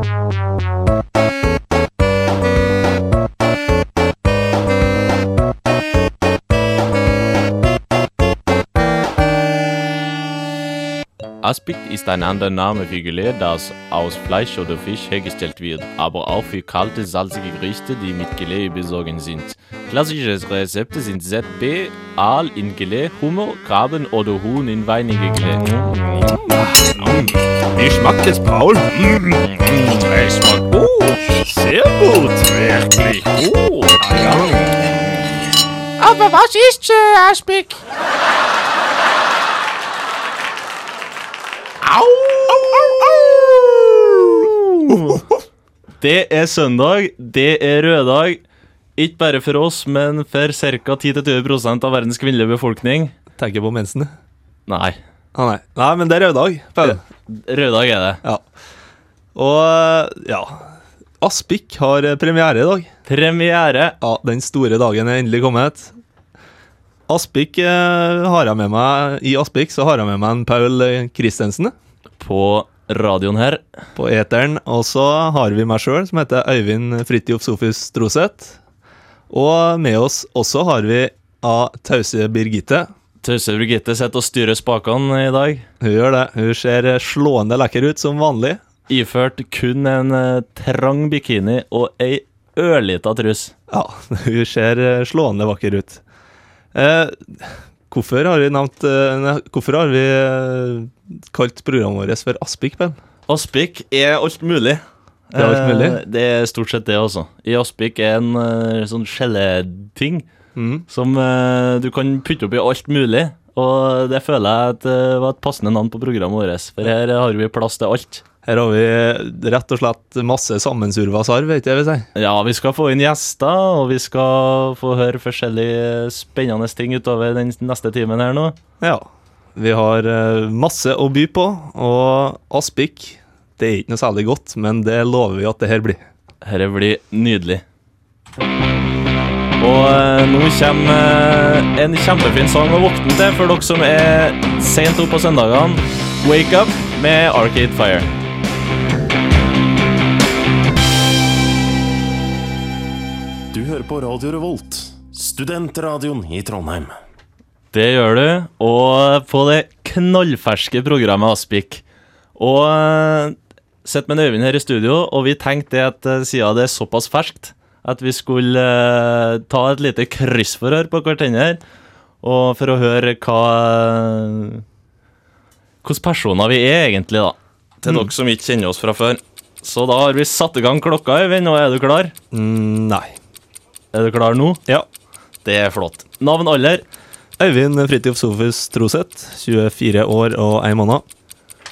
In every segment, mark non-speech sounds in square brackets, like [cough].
Thank you. Aspik ist ein anderer Name für Gelee, das aus Fleisch oder Fisch hergestellt wird, aber auch für kalte, salzige Gerichte, die mit Gelee besorgen sind. Klassische Rezepte sind ZB, Aal in Gelee, Hummer, Krabben oder Huhn in weinige Gelee. Wie schmeckt es, Paul? Es schmeckt gut. Sehr gut. Wirklich gut. Aber was ist äh, Aspik? Det er søndag, det er røddag. Ikke bare for oss, men for ca. 10-20 av verdens kvinnelige befolkning. Tenker på mensen. Nei, Ah, nei. nei, men det er røddag. Røddag er det. Ja. Og eh, ja Aspik har premiere i dag. Premiere. Ja, Den store dagen er endelig kommet. Aspik eh, har jeg med meg I Aspik så har jeg med meg en Paul eh, Christensen På radioen her. på eteren. Og så har vi meg sjøl, som heter Øyvind Fridtjof Sofus Stroseth. Og med oss også har vi av tause Birgitte. Tause Birgitte sitter og styrer spakene i dag. Hun gjør det. Hun ser slående lekker ut som vanlig. Iført kun en eh, trang bikini og ei ørlita trus. Ja, [laughs] hun ser slående vakker ut. Eh, hvorfor har vi nevnt eh, nei, Hvorfor har vi eh, kalt programmet vårt for Aspik, Ben? Aspik er alt mulig. Det er alt mulig? Eh, Det er stort sett det også. I Aspik er en eh, sånn skjelleting Mm. som eh, du kan putte oppi alt mulig. Og det føler jeg at det var et passende navn på programmet vårt, for her har vi plass til alt. Her har vi rett og slett masse sammensurva sarv, vet jeg vil si. Ja, vi skal få inn gjester, og vi skal få høre forskjellige spennende ting utover den neste timen her nå. Ja. Vi har eh, masse å by på, og Aspik det er ikke noe særlig godt, men det lover vi at det her blir. Dette blir nydelig. Og eh, nå kommer eh, en kjempefin sang å våkne til for dere som er sent oppe på søndagene. Wake Up med Arcade Fire. Hører på Radio Revolt, studentradioen i Trondheim. Det gjør du, og på det knallferske programmet Aspik. Og Sett sitter med Øyvind her i studio, og vi tenkte det at eh, siden det er såpass ferskt, at vi skulle eh, ta et lite kryssforhør på hverandre, og for å høre hva Hvilke personer vi er egentlig, da. Til dere som ikke kjenner oss fra før. Så da har vi satt i gang klokka, Øyvind, Nå er du klar? Mm, nei. Er du klar nå? Ja. Det er flott. Navn, alder? Øyvind Fridtjof Sofus Troseth, 24 år og 1 måned.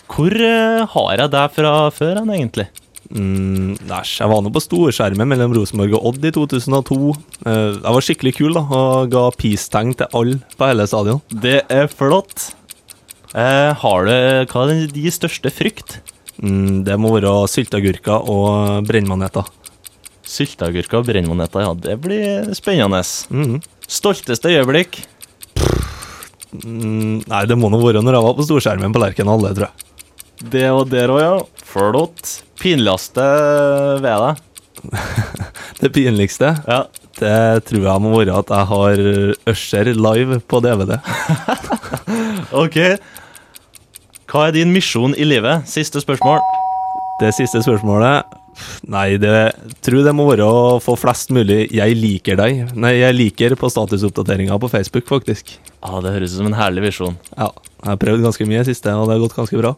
Hvor eh, har jeg deg fra før, han, egentlig? Mm, næsj, jeg var nå på storskjermen mellom Rosenborg og Odd i 2002. Eh, jeg var skikkelig kul da, og ga peace-tegn til alle på hele stadion. Det er flott. Eh, har du Hva er din største frykt? Mm, det må være sylteagurker og brennmaneter. Sylteagurker og brennmaneter, ja. Det blir spennende. Mhm. Stolteste øyeblikk? Mm, nei, det må nå være når jeg var på storskjermen på Lerkendal, det tror jeg. Det og der òg, ja. Flott. Pinligste ved deg? [laughs] Det pinligste, Ja. det tror jeg må være at jeg har Usher live på DVD. [laughs] OK. Hva er din misjon i livet? Siste spørsmål. Det siste spørsmålet Nei, det tror det må være å få flest mulig 'jeg liker deg'. Nei, jeg liker på statusoppdateringa på Facebook, faktisk. Ah, det høres ut som en herlig visjon. Ja, jeg har prøvd ganske mye i siste, og det har gått ganske bra.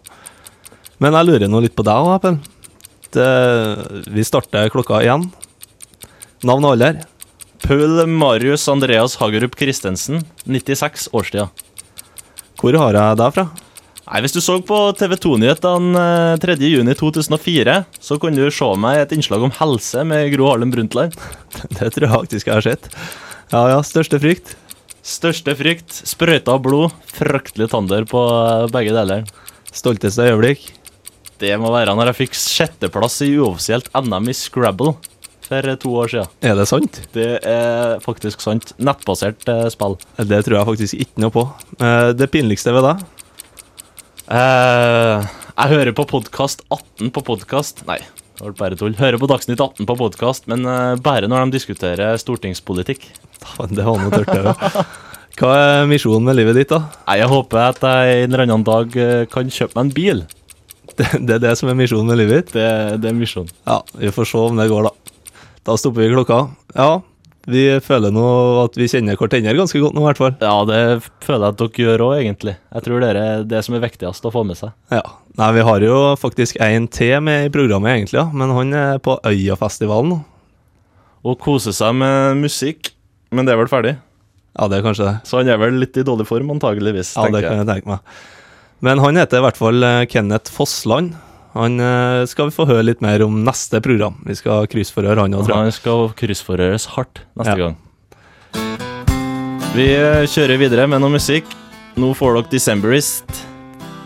Men jeg lurer nå litt på deg òg, Appen. Vi starter klokka igjen. Navn og alder? Paul Marius Andreas Hagerup Christensen, 96 årstida. Hvor har jeg deg fra? Nei, Hvis du så på TV 2-nyhetene 3.6.2004, så kunne du se meg i et innslag om helse med Gro Harlem Brundtland. [laughs] Det tror jeg faktisk jeg har sett. Ja ja, største frykt? Største frykt, sprøyta blod, fryktelig tander på eh, begge deler. Stolteste øyeblikk? Det må være når jeg fikk sjetteplass i uoffisielt NM i Scrabble for eh, to år siden. Er det sant? Det er faktisk sant. Nettbasert eh, spill. Det tror jeg faktisk ikke noe på. Det pinligste ved deg? Eh, Jeg hører på podkast 18 på podkast. Nei, det var bare tull. Hører på Dagsnytt 18 på podkast, men uh, bare når de diskuterer stortingspolitikk. Det var noe tørt, det. Hva er misjonen med livet ditt, da? Nei, Jeg håper at jeg en eller annen dag eh, kan kjøpe meg en bil. Det, det er det som er misjonen med livet ditt? Det, det er misjonen. Ja, vi får se om det går, da. Da stopper vi klokka. Ja, vi føler nå at vi kjenner hverandre ganske godt nå, i hvert fall. Ja, det føler jeg at dere gjør òg, egentlig. Jeg tror det er det som er viktigst å få med seg. Ja. Nei, vi har jo faktisk en til med i programmet, egentlig, ja. men han er på Øyafestivalen nå. Og koser seg med musikk, men det er vel ferdig. Ja, det er kanskje det. Så han er vel litt i dårlig form, antageligvis. Ja, det kan jeg. tenke meg. Men han heter i hvert fall eh, Kenneth Fossland. Han eh, skal vi få høre litt mer om neste program. Vi skal kryssforhøre han og tror jeg. Han skal kryssforhøres hardt neste Ja. gang. Vi eh, kjører videre med noe musikk. Nå får dere Decemberist.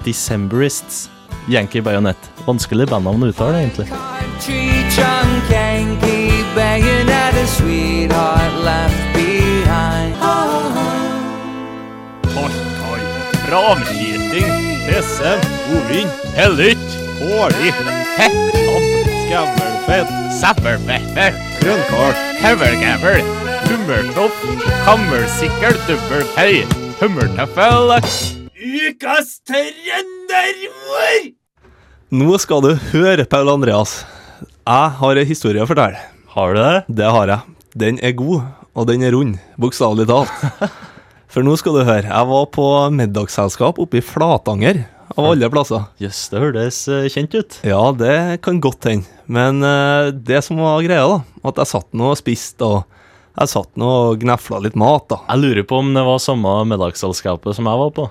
Decemberists. Yankee Bayonet. Vanskelig bandnavn å uttale, egentlig. Country drunk Yankee at a sweetheart left behind. Tessem, Ovin, Hellytt, Håli, Hetland, Skavmelfett, Sævelfetter, Grønnkål, Høvelgævel, Hummertopp, Kammersikkel. Dubbelhøy, Hummertøffel. Ukas trøndermor! Nå skal du høre, Paul Andreas. Jeg har en historie å fortelle. Har du det? Det har jeg. Den er god, og den er rund, bokstavelig talt. [laughs] For nå skal du høre. Jeg var på middagsselskap oppe i Flatanger, av alle plasser. Jøss, det hørtes eh, kjent ut. Ja, det kan godt hende. Men eh, det som var greia, da, at jeg satt nå og spiste, og jeg satt nå og gnefla litt mat, da. Jeg lurer på om det var samme middagsselskapet som jeg var på.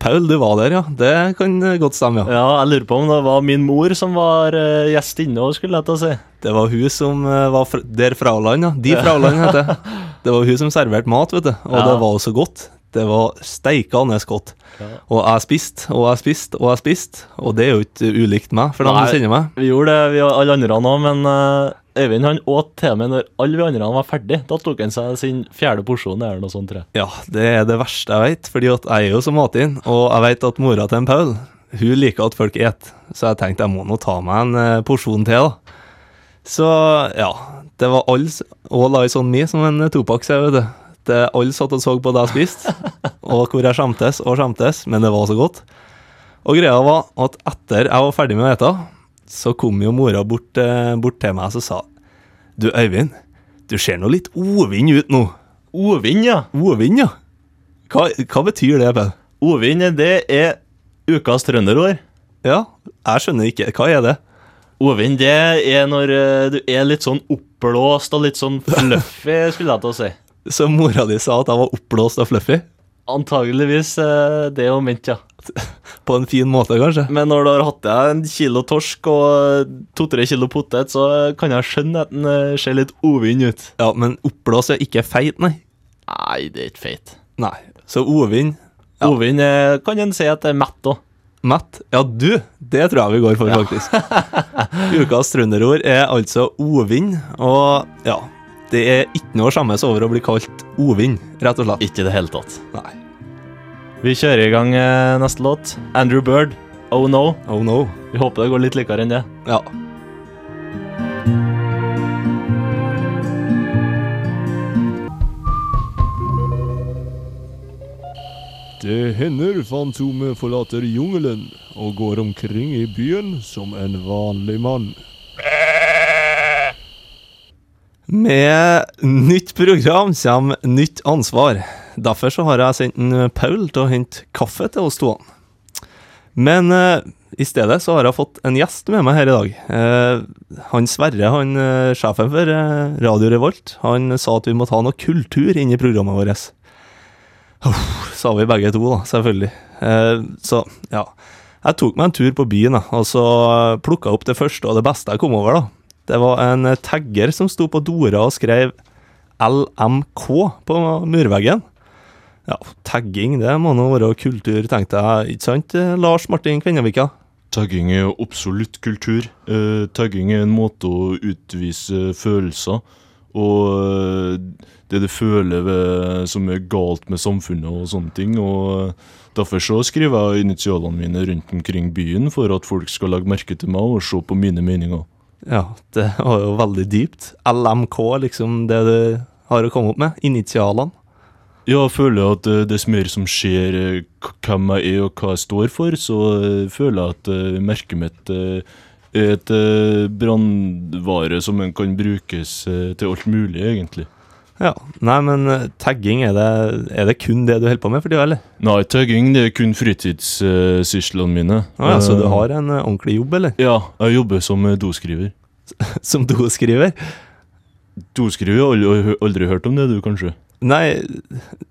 Paul, du var der, ja. Det kan godt stemme, ja. Ja, jeg lurer på om det var min mor som var uh, gjest inne òg, skulle jeg til å si. Det var hun som uh, var fra, der Frauland, ja. De fra land, heter det. [laughs] Det var hun som serverte mat, vet du. Og Ja. det var jo så godt. Det var steikende godt. Og jeg spiste, og jeg spiste, og jeg spiste. Og det er jo ikke ulikt meg, for Nei. kjenner meg. Vi gjorde det, vi alle andre òg, men eh, Øyvind han åt til meg når alle vi andre var ferdig. Da tok han seg sin fjerde porsjon eller noe sånt, tror jeg. Ja, det er det verste jeg vet, fordi jeg er jo så matin, og jeg vet at mora til en Paul, hun liker at folk et, så jeg tenkte jeg må nå ta meg en eh, porsjon til, da. Så ja, det var alle, all eyes on me, som en topakk sier, vet du. Det, alle satt og så på det jeg spiste, og hvor jeg skjemtes og skjemtes, men det var så godt. Og greia var at etter jeg var ferdig med å ete, så kom jo mora bort, eh, bort til meg og sa Du, Øyvind, du ser nå litt ovind ut nå. Ovind, ja. Ovind, ja. Hva, hva betyr det, Pell? Ovind, det er ukas trønderord. Ja, jeg skjønner ikke. Hva er det? Ovind, det er når eh, du er litt sånn oppblåst og litt sånn fluffy, skulle jeg til å si. Så mora di sa at jeg var oppblåst og fluffy? Antageligvis eh, det hun mente, ja. [laughs] På en fin måte, kanskje? Men når du har hatt deg en kilo torsk og to-tre kilo potet, så kan jeg skjønne at den eh, ser litt ovind ut. Ja, men oppblåst er ikke feit, nei. Nei, det er ikke feit. Nei. Så ovind Ja. Ovind eh, kan en si at det er mett òg. Mett? Ja, du! Det tror jeg vi går for, faktisk. Ukas trønderord er altså ovind, og ja Det er ikke noe å skjemmes over å bli kalt Ovin, rett og slett. Ikke i det hele tatt. Nei. Vi kjører i gang eh, neste låt. Andrew Bird, Oh No. Oh no. Vi håper det går litt likere enn det. Ja. Det hender Fantomet forlater jungelen og går omkring i byen som en vanlig mann. Med nytt program kommer nytt ansvar. Derfor så har jeg sendt en Paul til å hente kaffe til oss to. Men eh, i stedet så har jeg fått en gjest med meg her i dag. Eh, han Sverre, han eh, sjefen for eh, Radio Revolt, han sa at vi måtte ha noe kultur inn i programmet vårt. Uff, sa vi begge to, da, selvfølgelig. Eh, så ja. Jeg tok meg en tur på byen, da, og så plukka opp det første og det beste jeg kom over. da. Det var en eh, tagger som sto på dora og skrev LMK på murveggen. Ja, tagging, det må nå være kultur, tenkte jeg. Ikke sant, eh, Lars Martin Kvennevika? Tagging er jo absolutt kultur. Eh, tagging er en måte å utvise følelser og eh, det du føler ved, som er galt med samfunnet og sånne ting. Og derfor så skriver jeg initialene mine rundt omkring byen for at folk skal legge merke til meg og se på mine meninger. Ja, det var jo veldig dypt. LMK, liksom det du har å komme opp med. Initialene. Ja, jeg føler at eh, dess mer som skjer eh, hvem jeg er og hva jeg står for, så eh, føler jeg at merket mitt er et brannvare som kan brukes til alt mulig, egentlig. Ja. Nei, men eh, tagging, er det, er det kun det du holder på med for tida, eller? Nei, tagging det er kun fritidssyslene mine. Ah, ja, så du Eh, har en eh, ordentlig jobb, eller? Ja, jeg jobber som doskriver. [laughs] Som doskriver? Doskriver aldri, aldri hørt om det, du, kanskje? Nei,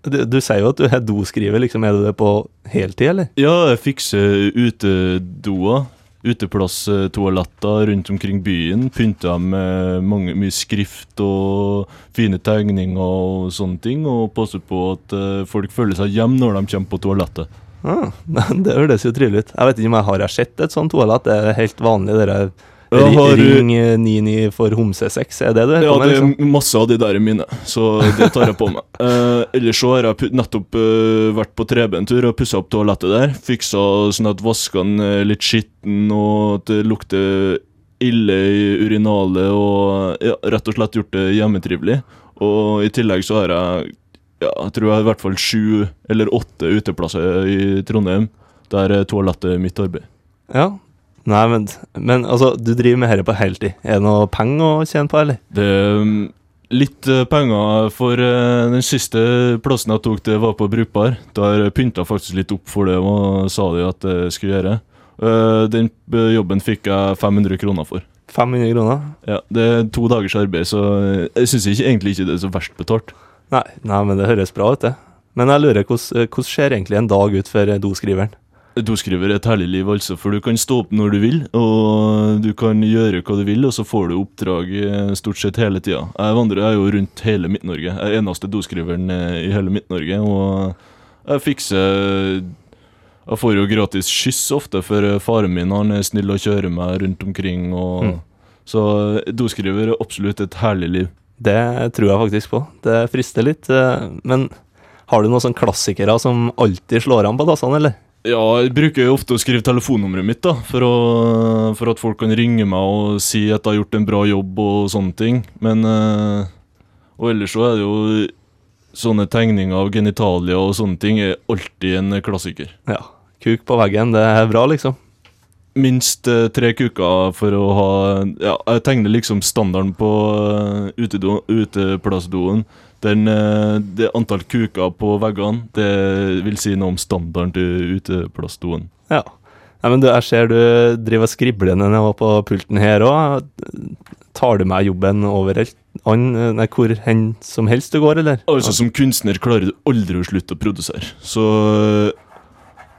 du, du sier jo at du er doskriver, liksom. Er du det på heltid, eller? Ja, jeg fikser utedoer. Uteplass-toaletter rundt omkring byen. Pynta med mange, mye skrift og fine tegninger og sånne ting. Og passer på at eh, folk føler seg hjemme når de kommer på toalettet. Ah, [laughs] det høres jo trivelig ut. Jeg vet ikke om jeg har sett et sånt toalett. Det er helt vanlig, Jeg har- Ring eh, 99 for homsesex. Er det du Ja, det Liksom? er masse av de der er mine, så det tar jeg på meg. Uh, [laughs] ellers så har jeg nettopp uh, vært på trebentur og pussa opp toalettet der. Fiksa sånn at vaskene er litt skitten, og at det lukter ille i urinalet, og ja, rett og slett gjort det hjemmetrivelig. Og i tillegg så har jeg ja, jeg tror jeg har i hvert fall sju eller åtte uteplasser i Trondheim der toalettet er mitt arbeid. Ja. Nei, men, men altså, du driver med dette på heltid. Er det noe penger å tjene på, eller? Det er um, litt eh, penger for eh, den siste plassen jeg tok, det var på Brukbar. Der pynta faktisk litt opp for det og sa de at jeg skulle gjøre. Eh, den jobben fikk jeg 500 kroner for. 500 kroner? Ja, Det er to dagers arbeid, så jeg syns egentlig ikke det er så verst betalt. Nei, nei, men det høres bra ut, det. Men jeg lurer, hvordan, hvordan ser egentlig en dag ut for doskriveren? Doskriver er et herlig liv, altså, for du kan stå opp når du vil, og du kan gjøre hva du vil, og så får du oppdrag eh, stort sett hele tida. Jeg vandrer jeg er jo rundt hele Midt-Norge. Jeg er eneste doskriveren eh, i hele Midt-Norge, og jeg fikser Jeg får jo gratis skyss ofte, for eh, faren min han er snill og kjører meg rundt omkring, og Mm. Så doskriver er absolutt et herlig liv. Det tror jeg faktisk på. Det frister litt. Men har du noen sånne klassikere som alltid slår an på dassene, eller? Ja, jeg bruker jo ofte å skrive telefonnummeret mitt, da, for, å, for at folk kan ringe meg og si at jeg har gjort en bra jobb og sånne ting. Men eh, Og ellers så er det jo sånne tegninger av genitalia og sånne ting er alltid en klassiker. Ja. Kuk på veggen, det er bra, liksom. Minst eh, tre kuker for å ha Ja, jeg tegner liksom standarden på uh, utedo, uteplassdoen. Den, eh, det antall kuker på veggene, det vil si noe om standarden til uteplassdoen. Ja. Nei, men du, jeg ser du driver og skribler var på pulten her òg. Tar du med jobben overalt? An, nei, hvor hen som helst du går, eller? Altså Som kunstner klarer du aldri å slutte å produsere. Så øh,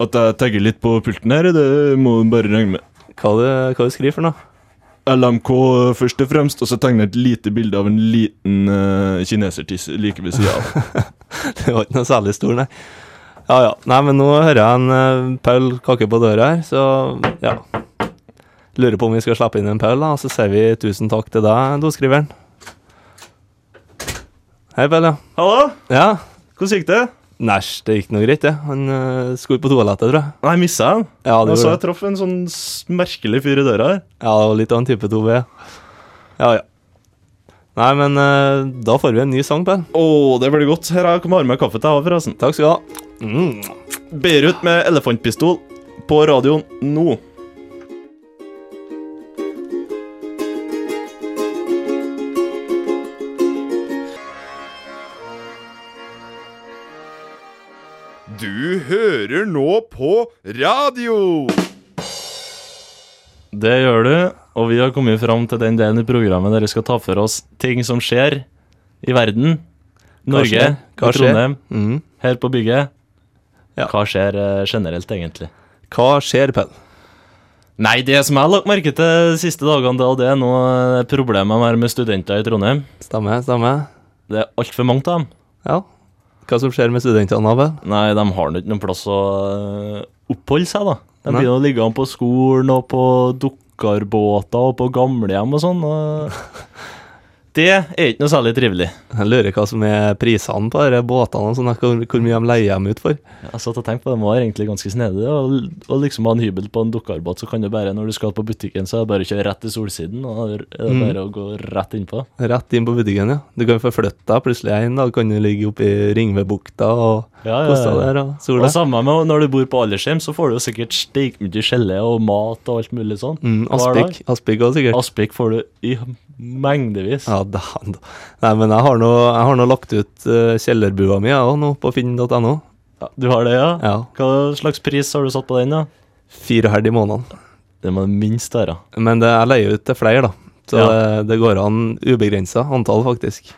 at jeg tagger litt på pulten her, det må du bare regne med. Hva du, hva du skriver for noe? LMK først og fremst, og så tegner jeg et lite bilde av en liten uh, kinesertiss like ved sida av. [laughs] Det var ikke noe særlig stor, nei. Ja ja. Nei, men nå hører jeg en uh, Paul kakke på døra her, så ja. Lurer på om vi skal slippe inn en Paul, da, og så sier vi tusen takk til deg, doskriveren. Hei, Paul, ja. Hallo, Ja. hvordan gikk det? Næsj, det gikk noe greit, det. Han uh, skulle på toalettet, tror jeg. Nei, missa jeg den. Ja, det Altså, så jeg traff en sånn merkelig fyr i døra her. Ja, det var litt av en type 2B. Ja ja. Nei, men uh, da får vi en ny sang, Pell. Å, det blir godt. Her har jeg kommet med kaffe til deg, forresten. Takk skal du ha. Mm. Beirut med elefantpistol på radioen nå. Hører nå på radio! Det gjør du, og vi har kommet fram til den delen i programmet der vi skal ta for oss ting som skjer i verden. Norge, skjer? Hva skjer? Trondheim, Mm. her på bygget. Ja. Hva skjer eh, generelt, egentlig? Hva skjer, Pell? Nei, det som jeg har lagt merke til de siste dagene, det, det er noe problemer problemet med studenter i Trondheim. Stemmer, stemmer. Det er altfor mange av dem. Ja. Hva som skjer med studentene, Paul? Nei, de har ikke noen plass å øh, oppholde seg, da. De Nei. å ligge an på skolen og på dukkerbåter og på gamlehjem og sånn. Og [laughs] Det er ikke noe særlig trivelig. Jeg lurer hva som er prisene på disse båtene, sånn, hvor, hvor mye de leier dem ut for. Jeg satt og tenkte på det, det var egentlig ganske snedig. Og, og liksom ha en hybel på en dukkarbåt, så kan du bare, når du skal på butikken, så er det bare å kjøre rett til solsiden, og er det Mm. bare å gå rett innpå. Rett inn på butikken, ja. Du kan forflytte deg plutselig en dag, kan du ligge oppe i Ringvebukta og Ja, ja, ja. der og Og samme med når du bor på aldershjem, så får du jo sikkert steikmye gelé og mat og alt mulig sånn. Mm. Aspik. Aspik også, sikkert. Aspik får du i mengdevis. Ja, da, da. Nei, men jeg har nå, jeg har nå lagt ut uh, kjellerbua mi også, nå på finn.no. Ja, du har det, ja? Ja. Hva slags pris har du satt på den, da? Fire halvt i måneden. Det må minst være. Men det, jeg leier ut til flere, da. Så Ja. det, det går an ubegrensa antall, faktisk.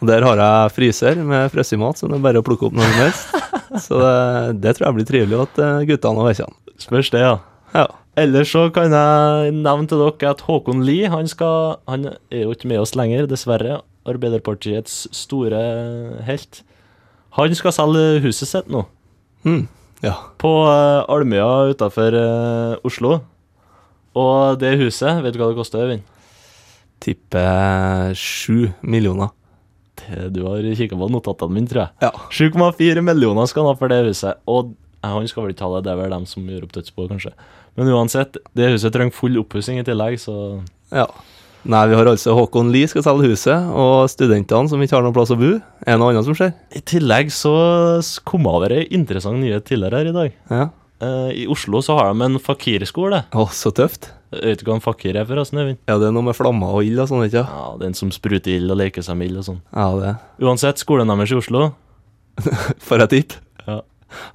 Og der har jeg fryser med frossenmat, så det er bare å plukke opp når som helst. [laughs] Så det, det tror jeg blir trivelig at eh, guttene og vekkene. Spørs det, ja. Ja. Ellers så kan jeg nevne til dere at Håkon Lie han, skal, han er jo ikke med oss lenger, dessverre. Arbeiderpartiets store helt. Han skal selge huset sitt nå, Mm. ja. på uh, Almøya utafor Oslo. Og det huset, vet du hva det koster, Øyvind? Tipper sju millioner. Du har kikka på notatene mine, tror jeg. Ja. 7,4 millioner skal han ha for det huset. Og eh, han skal vel ikke ha det, det er vel dem som gjør opp dødsbo, kanskje. Men uansett, det huset trenger full oppussing i tillegg, så ja. Nei, vi har altså Håkon Lie skal selge huset, og studentene som ikke har noen plass å bo. Er det noe annet som skjer? I tillegg så kom jeg over ei interessant nyhet tidligere her i dag. Ja. Eh, I Oslo så har de en fakirskole. Å, så tøft. Vet du hva en fakir er, forresten, Øyvind? Ja, det er noe med flammer og ild og sånn, ikke? Ja, Den som spruter ild og leker seg med ild og sånn. Ja, det Uansett, skolen deres i Oslo [laughs] For et tipp? Ja.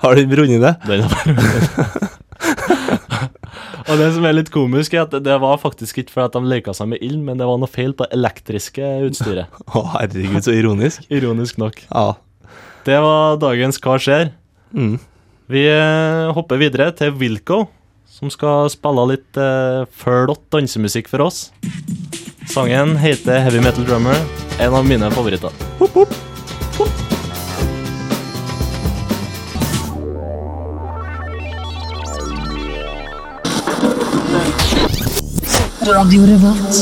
Har den brunnet det? Den har bare [laughs] Og det som er litt komisk, er at det var faktisk ikke fordi de leka seg med ild, men det var noe feil på det elektriske utstyret. [laughs] Å, herregud, så ironisk. Ironisk nok. Ja. Det var dagens Hva skjer? Mm. Vi eh, hopper videre til Wilco, som skal spille litt eh, flott dansemusikk for oss. Sangen heter Heavy Metal Drummer, en av mine favoritter. Radio Revolt.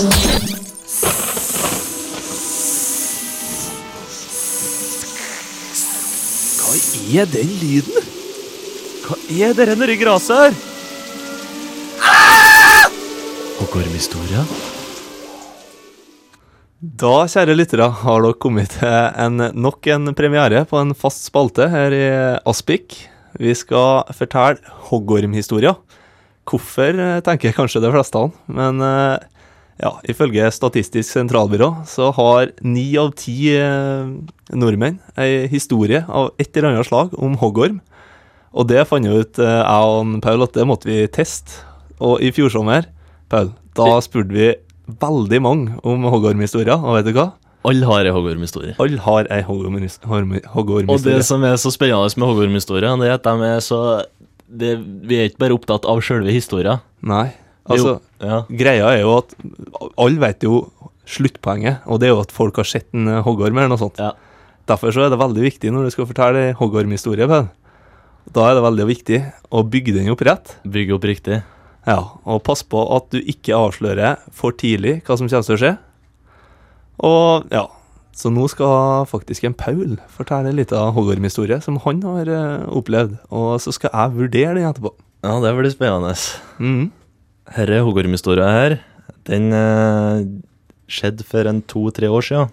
Hva er den lyden? Hva dere det i gresset her? Og gormhistoria? Da, kjære lyttere, har dere kommet til en, nok en premiere på en fast spalte her i Aspik. Vi skal fortelle hoggormhistorier. Hvorfor, tenker tenker kanskje de fleste, men eh, ja, ifølge Statistisk sentralbyrå så har ni av ti eh, nordmenn ei historie av et eller annet slag om hoggorm. Og det fant jo ut eh, jeg og Paul at det måtte vi teste. Og i fjor sommer, Paul, da spurte vi veldig mange om hoggormhistorier, og vet du hva? Alle har ei hoggormhistorie. Alle har ei hoggormhistorie. Og det som er så spennende med hoggormhistorier, det er at de er så det, Vi er ikke bare opptatt av sjølve historien. Nei, altså, ja. greia er jo at alle vet jo sluttpoenget, og det er jo at folk har sett en eh, hoggorm eller noe sånt. Ja. Derfor så er det veldig viktig når du skal fortelle hoggormhistorie, Paul. Da er det veldig viktig å bygge den opp rett. Bygge opp riktig. Ja, og pass på at du ikke avslører for tidlig hva som kommer til å skje. Og ja, så nå skal faktisk en Paul fortelle litt av Hoggorm-historie som han har eh, opplevd, og så skal jeg vurdere den etterpå. Ja, det blir spennende. Mhm. Herre hoggormhistoria her, den eh, skjedde for en to-tre år siden.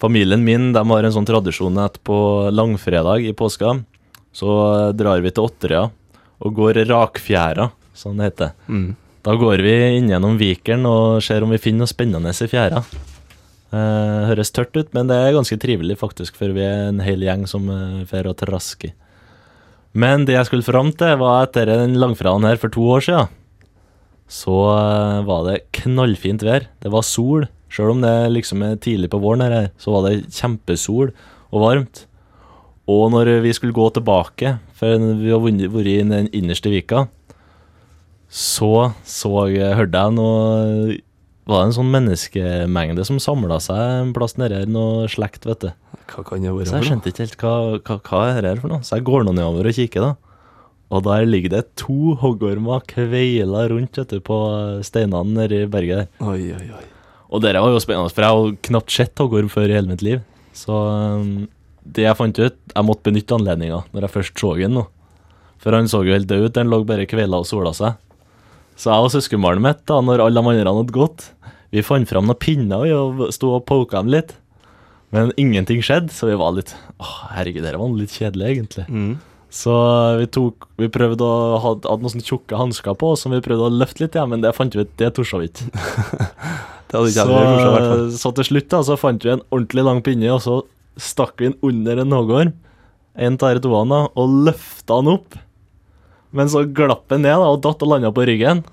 Familien min de har en sånn tradisjon at på langfredag i påska så eh, drar vi til Otterøya og går rakfjæra, som det heter. Mm. Da går vi inn gjennom Vikeren og ser om vi finner noe spennende i fjæra. Eh, høres tørt ut, men det er ganske trivelig faktisk, for vi er en hel gjeng som drar fer og trasker. Men det jeg skulle fram til, var etter den langfredagen her for to år siden, så eh, var det knallfint vær. Det var sol. Sjøl om det liksom er tidlig på våren, her, så var det kjempesol og varmt. Og når vi skulle gå tilbake, for vi har vært i den innerste vika, så, så hørte jeg noe Var det en sånn menneskemengde som samla seg en plass nede her, noe slekt, vet du. Hva kan det være Så jeg skjønte ikke helt hva, hva, hva er det her for noe. Så jeg går nå nedover og kikker, da. Og der ligger det to hoggormer kveila rundt vet du, på steinene nedi berget der. Oi, oi, oi. Og det var jo spennende, for jeg har knapt sett hoggorm før i hele mitt liv. Så um, det jeg fant ut, jeg måtte benytte anledninga når jeg først så den nå. For han så jo helt død ut, den lå bare kveila og sola seg. Så jeg og søskenbarnet mitt, da når alle de andre hadde gått, vi fant fram noen pinner og sto og poka dem litt. Men ingenting skjedde, så vi var litt Å, herregud, det var litt kjedelig, egentlig. Mm. Så vi tok Vi prøvde å ha hadde noen sånne tjukke hansker på som vi prøvde å løfte litt, ja, men det fant vi ut, det torde vi ikke. [laughs] Så, så til slutt da, så fant vi en ordentlig lang pinne, og så stakk den under en hoggorm, en av et toene, og løfta den opp. Men så glapp den ned da, og datt og landa på ryggen.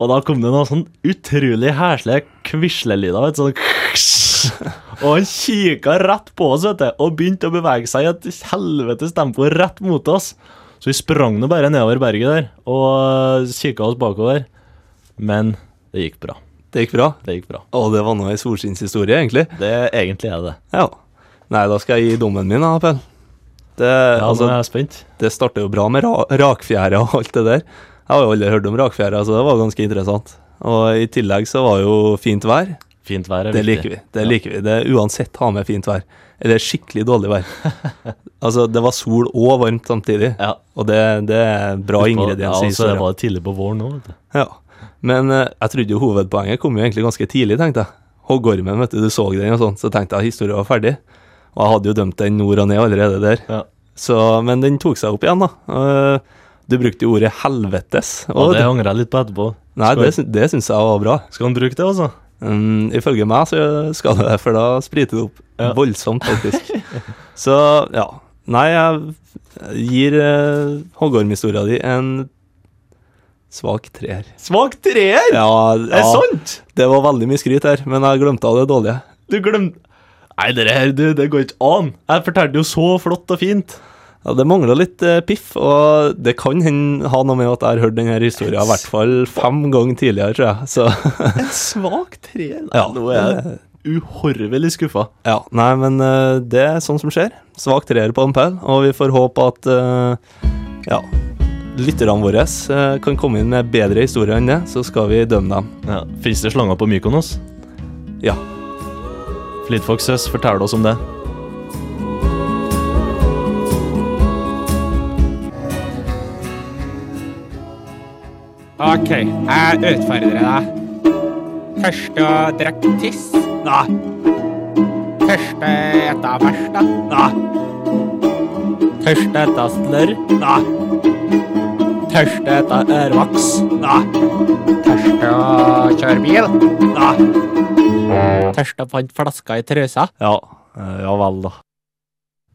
Og da kom det noen sånn utrolig heslige kvislelyder. Sånn [laughs] Og han kikka rett på oss vet du, og begynte å bevege seg i et helvetes tempo rett mot oss. Så vi sprang nå bare nedover berget der og kikka oss bakover. Men det gikk bra. Det gikk bra. Det gikk bra. Og det var nå ei solskinnshistorie, egentlig. Det Egentlig er det. Ja. Nei, da skal jeg gi dommen min, da, Pell. Det, Ja, altså, nå er jeg spent. det starter jo bra med ra rakfjære og alt det der. Jeg har jo aldri hørt om rakfjære, så det var ganske interessant. Og i tillegg så var jo fint vær. Fint vær er Det viktig. liker vi. Det Ja. liker vi. Det er Uansett ha med fint vær. Eller skikkelig dårlig vær. [laughs] altså, det var sol og varmt samtidig. Ja. Og det, det er bra Ja, altså, så var tidlig på våren òg, vet du. Ja. Men eh, jeg trodde jo hovedpoenget kom jo egentlig ganske tidlig, tenkte jeg. Hoggormen, vet du, du så den og sånn, så tenkte jeg historien var ferdig. Og jeg hadde jo dømt den nord og ned allerede der. Ja. Så, men den tok seg opp igjen, da. Eh, du brukte jo ordet 'helvetes'. Og det det, angrer jeg litt på etterpå. nei, det, det syns jeg var bra. Skal han bruke det, altså? Um, ifølge meg så skal det det, for da spriter det opp Ja. voldsomt, faktisk. [laughs] så ja. Nei, jeg gir eh, hoggormhistoria di en svak treer. Svak treer! Ja, Er det sant? det var veldig mye skryt her, men jeg glemte av det dårlige. Du glemte Nei, det her, du, det går ikke an. Jeg fortalte jo så flott og fint. Ja, Det mangla litt eh, piff, og det kan hende ha noe med at jeg har hørt denne historien i hvert fall fem ganger tidligere, tror jeg. Så [laughs] En svak treer? Nei, ja. nå er jeg uhorvelig skuffa. ja. Nei, men eh, det er sånn som skjer. Svak treer på Ampel, og vi får håpe at eh, ja, lytterne våre eh, kan komme inn med bedre historier enn det, så skal vi dømme dem. Ja. Fins det slanger på Mykonos? Ja. Fleetfoxes, forteller oss om det. OK, jeg utfordrer deg. Først å drikke tiss. Nei. Først å ete da. Nei. Først å ete slørr. Nei. Først å ete ørvoks. Nei. Først å kjøre bil. Nei. Først å fant flaska i trøsa. Ja. eh, ja vel, da.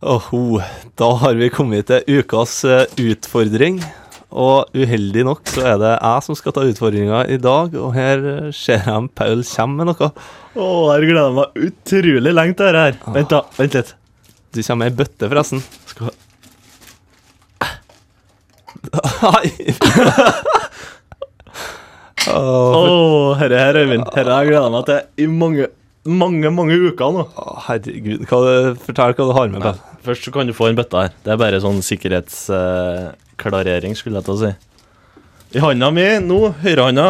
Åho, da har vi kommet til ukas eh, utfordring. Og uheldig nok så er det jeg som skal ta utfordringa i dag, og her eh, ser jeg Paul kommer med noe. Å, jeg gleder meg utrolig lenge til dette her. Vent, da. Vent litt. Du kommer med ei bøtte, forresten. Skal [laughs] Nei! [laughs] Å, Åh, herre her, Øyvind. Herre har jeg gleda meg til i mange, mange mange uker nå. for- herregud. Hva, fortell hva du har med, deg. Først så kan du få en bøtte her. Det er bare sånn sikkerhetsklarering, skulle jeg til å si. I handa mi, nå, høyrehanda,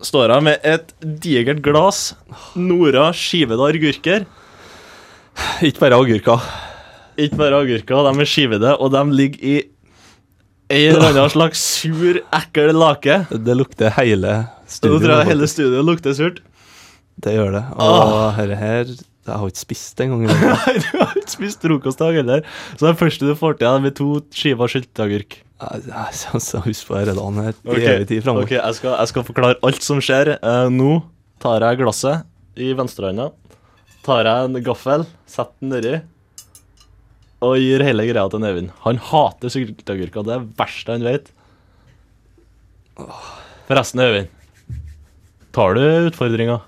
står jeg med et digert glass Nora skivede agurker. Ikke bare agurker. Ikke bare agurker, de er skivede, og de ligger i en eller annen slags sur, ekkel lake. Det lukter hele Nå tror jeg hele studioet lukter surt. Det gjør det. Og herre her Jeg har ikke spist engang. i. [laughs] Nei, du har ikke spist frokostdag heller. Så det første du får til, er med to skiver sylteagurk. Husk på denne dagen her. i evig tid framover. Ok, jeg skal, jeg skal forklare alt som skjer. Uh, nå tar jeg glasset i venstrehånda. Tar jeg en gaffel, setter den nedi og gir hele greia til en Øyvind. Han hater sylteagurker. Det er det verste han vet. Forresten, Øyvind. Tar du utfordringa?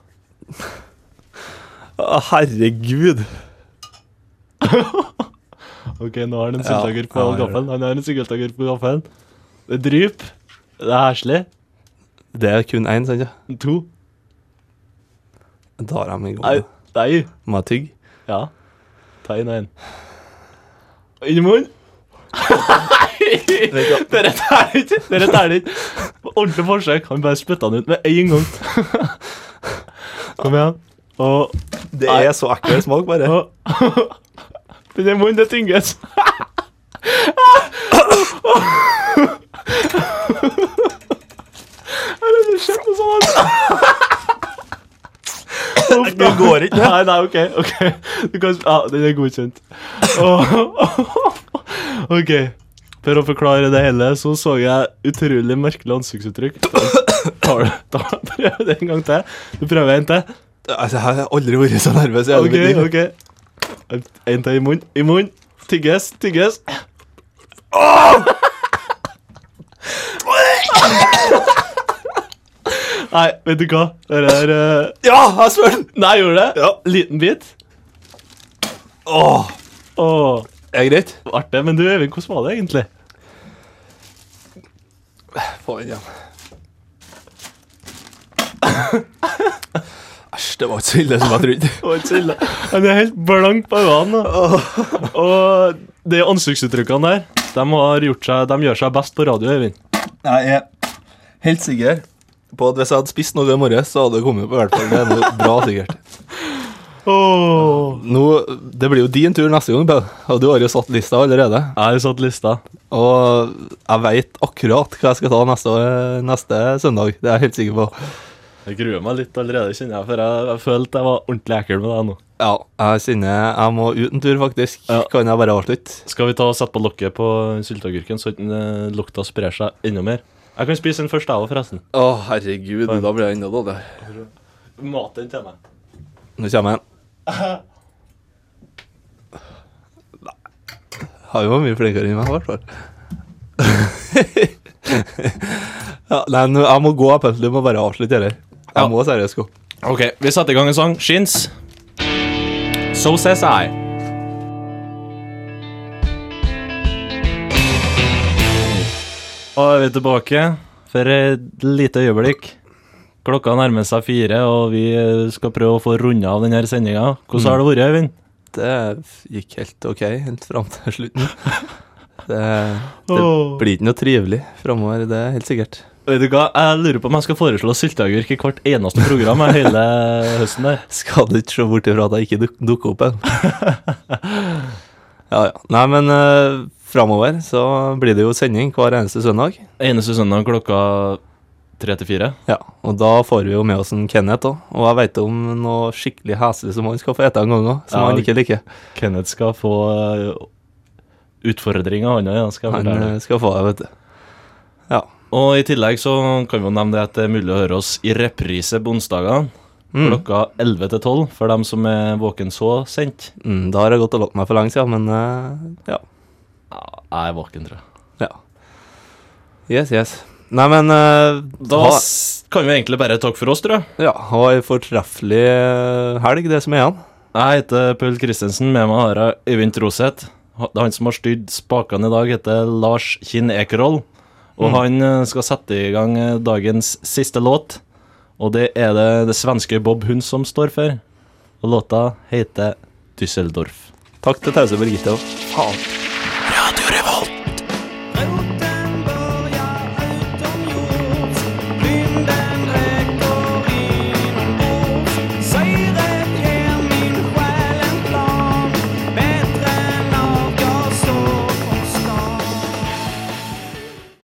Herregud. [laughs] OK, nå har han en sylteagurk på ja, gaffelen. Han har en sylteagurk på gaffelen. Det dryper. Det er heslig. Det er kun én, sant? To. Da har jeg meg i gang. Nei. Må jeg tygge? Ja. Ta inn en. Inn i munnen. [laughs] Dere tæler ikke. Dere tæler ikke. Ordentlig forsøk. Han bare spytta den ut med en gang. Kom igjen. Og Det er så ekkel smak, bare. [laughs] Den munnen, det tynges. Det [laughs] sett noe sånt. Det går ikke. Nei, nei, OK. ok du kan, Ja, Den er godkjent. Oh. [laughs] OK. For å forklare det hele, så så jeg utrolig merkelig ansiktsuttrykk. Tar du Prøv det en gang til. Du prøver en til. Altså, jeg har aldri vært så nervøs Jeg OK. ok En til i munnen. I munnen. Tygges. Tygges. Nei, vet du hva? Det er uh... Ja, jeg spør den! Nei, gjorde det? Ja. Liten bit. Åh, Åh, er det greit? artig. Men du, Øyvind, hvordan var det egentlig? Få den igjen. Æsj, det var ikke så ille som jeg trodde. Det var ikke så ille. Han er helt blank på øynene. Og de ansiktsuttrykkene der, de, har gjort seg, de gjør seg best på radio, Øyvind. Jeg er helt sikker på at hvis jeg hadde spist noe i morges, så hadde det kommet på i hvert fall. Det er noe bra sikkert. [laughs] Oh. Nå, det blir jo din tur neste gang, Pau. Og du har jo satt lista allerede. Jeg har jo satt lista. Og jeg veit akkurat hva jeg skal ta neste, neste søndag. Det er jeg helt sikker på. Jeg gruer meg litt allerede, kjenner jeg, for jeg, jeg følte jeg var ordentlig ekkel med deg nå. Ja, jeg kjenner jeg må ut en tur, faktisk. Ja. Kan jeg bare avslutte? Skal vi ta og sette på lokket på sylteagurken, så ikke eh, lukta sprer seg enda mer? Jeg kan spise den første, jeg òg, forresten. Å, herregud, da blir jeg enda dårligere. Mat den til meg. Nå kommer jeg. Nei. [laughs] Har jo vært mye flinkere enn meg, i hvert fall. [laughs] ja, nei, jeg må gå, Apple. Du må bare avslutte det. Jeg Ja. må seriøst gå. Ok, vi setter i gang en sang. Shins. So says I. Og er vi tilbake for et lite øyeblikk. Klokka nærmer seg fire, og vi skal prøve å få runda av denne sendinga. Hvordan har det vært, Øyvind? Det gikk helt ok, helt fram til slutten. [laughs] Det, det blir ikke noe trivelig framover, det er helt sikkert. Vet du hva, Jeg lurer på om jeg skal foreslå sylteagurk i hvert eneste program hele høsten der. [laughs] Skal du ikke se bort ifra at jeg ikke dukker opp igjen? [laughs] ja, ja. Nei, men uh, framover så blir det jo sending hver eneste søndag. Eneste søndag klokka tre til fire. Ja, og da får vi jo med oss en Kenneth òg. Og jeg vet om noe skikkelig heslig som han skal få ete en gang òg, som Ja, han ikke liker. Kenneth skal få eh, utfordringer, han òg. skal Han eh, skal få det, vet du. Ja. Og i tillegg så kan vi jo nevne det at det er mulig å høre oss i reprise på onsdagene. Mm. Klokka 11 til 12, for dem som er våken så sent. Mm, da har jeg gått og lagt meg for lenge siden, men eh, ja. Ja, jeg er våken, tror jeg. ja. Yes, yes. Nei, men uh, Da ha, kan vi egentlig bare takke for oss, tror jeg. ja, ha ei fortreffelig eh, helg, det som er igjen. Jeg heter Paul Christensen, med meg har jeg Øyvind Troseth. Ha- Han som har styrt spakene i dag, heter Lars Kinn Ekerhold. Og han eh, skal sette i gang dagens siste låt. Og det er det det svenske Bob Hund som står for. Og låta heter Düsseldorf. Takk til Tause Birgitte. Faen.